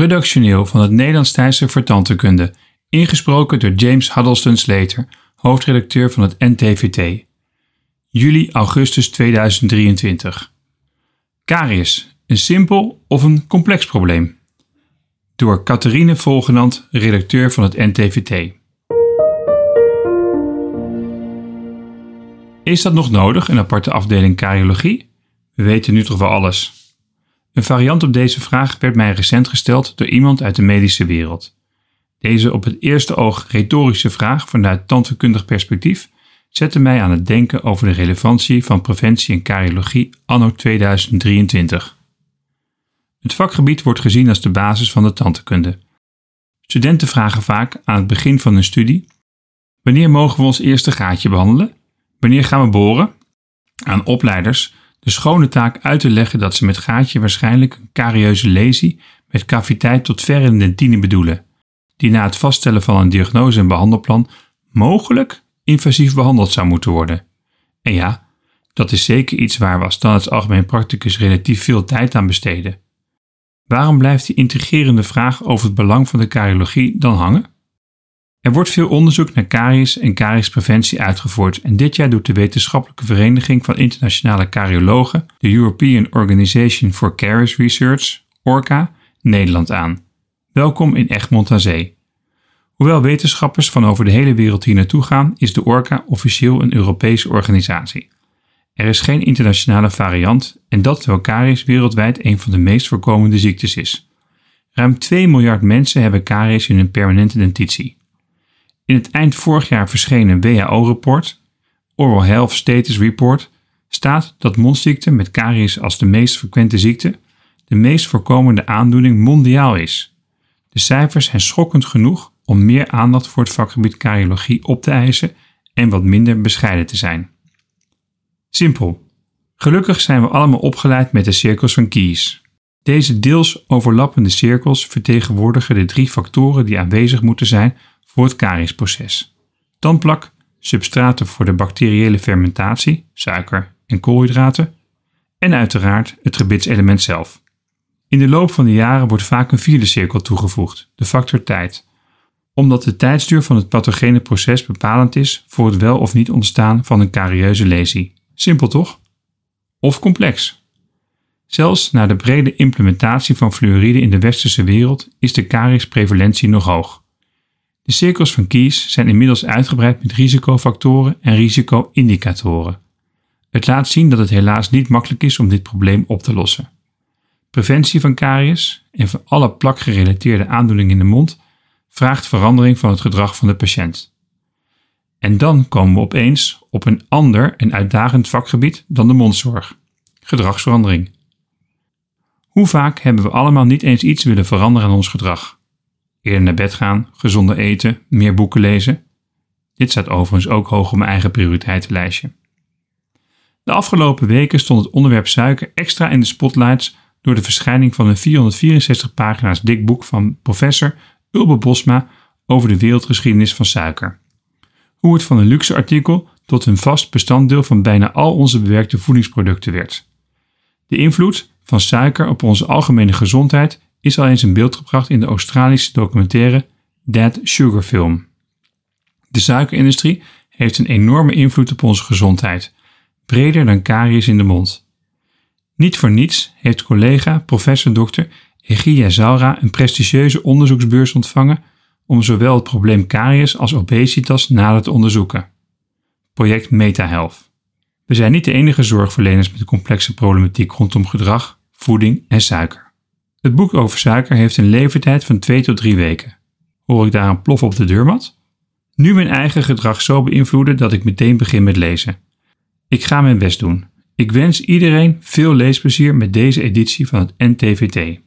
Redactioneel van het Nederlands Tijdschrift voor Tandheelkunde, ingesproken door James Huddleston Slater, hoofdredacteur van het NTVT. Juli-augustus 2023. Karies, een simpel of een complex probleem? Door Catharine Volgenand, redacteur van het NTVT. Is dat nog nodig, een aparte afdeling kariologie? We weten nu toch wel alles. Een variant op deze vraag werd mij recent gesteld door iemand uit de medische wereld. Deze op het eerste oog retorische vraag vanuit tandheelkundig perspectief zette mij aan het denken over de relevantie van preventie en kariologie anno 2023. Het vakgebied wordt gezien als de basis van de tandheelkunde. Studenten vragen vaak aan het begin van hun studie: wanneer mogen we ons eerste gaatje behandelen? Wanneer gaan we boren? Aan opleiders de schone taak uit te leggen dat ze met gaatje waarschijnlijk een carieuze lesie met caviteit tot ver in de dentine bedoelen, die na het vaststellen van een diagnose en behandelplan mogelijk invasief behandeld zou moeten worden. En ja, dat is zeker iets waar we als algemeen practicus relatief veel tijd aan besteden. Waarom blijft die intrigerende vraag over het belang van de kariologie dan hangen? Er wordt veel onderzoek naar karies en kariespreventie uitgevoerd en dit jaar doet de wetenschappelijke vereniging van internationale kariologen, de European Organization for Caries Research, ORCA, Nederland aan. Welkom in Egmond aan Zee. Hoewel wetenschappers van over de hele wereld hier naartoe gaan, is de ORCA officieel een Europese organisatie. Er is geen internationale variant en dat terwijl karies wereldwijd een van de meest voorkomende ziektes is. Ruim 2 miljard mensen hebben karies in hun permanente dentitie. In het eind vorig jaar verschenen WHO-rapport, Oral Health Status Report, staat dat mondziekte met karies als de meest frequente ziekte de meest voorkomende aandoening mondiaal is. De cijfers zijn schokkend genoeg om meer aandacht voor het vakgebied kariologie op te eisen en wat minder bescheiden te zijn. Simpel. Gelukkig zijn we allemaal opgeleid met de cirkels van Kies. Deze deels overlappende cirkels vertegenwoordigen de drie factoren die aanwezig moeten zijn voor het kariesproces. Tandplak, substraten voor de bacteriële fermentatie, suiker en koolhydraten, en uiteraard het gebitselement zelf. In de loop van de jaren wordt vaak een vierde cirkel toegevoegd, de factor tijd, omdat de tijdsduur van het pathogene proces bepalend is voor het wel of niet ontstaan van een carieuze lesie. Simpel toch? Of complex? Zelfs na de brede implementatie van fluoride in de westerse wereld is de kariesprevalentie nog hoog. De cirkels van Kies zijn inmiddels uitgebreid met risicofactoren en risico-indicatoren. Het laat zien dat het helaas niet makkelijk is om dit probleem op te lossen. Preventie van karies en van alle plakgerelateerde aandoeningen in de mond vraagt verandering van het gedrag van de patiënt. En dan komen we opeens op een ander en uitdagend vakgebied dan de mondzorg: gedragsverandering. Hoe vaak hebben we allemaal niet eens iets willen veranderen aan ons gedrag? Eerder naar bed gaan, gezonder eten, meer boeken lezen. Dit staat overigens ook hoog op mijn eigen prioriteitenlijstje. De afgelopen weken stond het onderwerp suiker extra in de spotlights door de verschijning van een 464 pagina's dik boek van professor Ulbe Bosma over de wereldgeschiedenis van suiker. Hoe het van een luxe artikel tot een vast bestanddeel van bijna al onze bewerkte voedingsproducten werd. De invloed van suiker op onze algemene gezondheid is al eens in beeld gebracht in de Australische documentaire Dead Sugar Film. De suikerindustrie heeft een enorme invloed op onze gezondheid, breder dan karies in de mond. Niet voor niets heeft collega professor Dr. Egia Zaura een prestigieuze onderzoeksbeurs ontvangen om zowel het probleem karies als obesitas nader te onderzoeken. Project MetaHealth. We zijn niet de enige zorgverleners met de complexe problematiek rondom gedrag, voeding en suiker. Het boek over suiker heeft een levertijd van 2 tot 3 weken. Hoor ik daar een plof op de deurmat? Nu mijn eigen gedrag zo beïnvloeden dat ik meteen begin met lezen. Ik ga mijn best doen. Ik wens iedereen veel leesplezier met deze editie van het NTVT.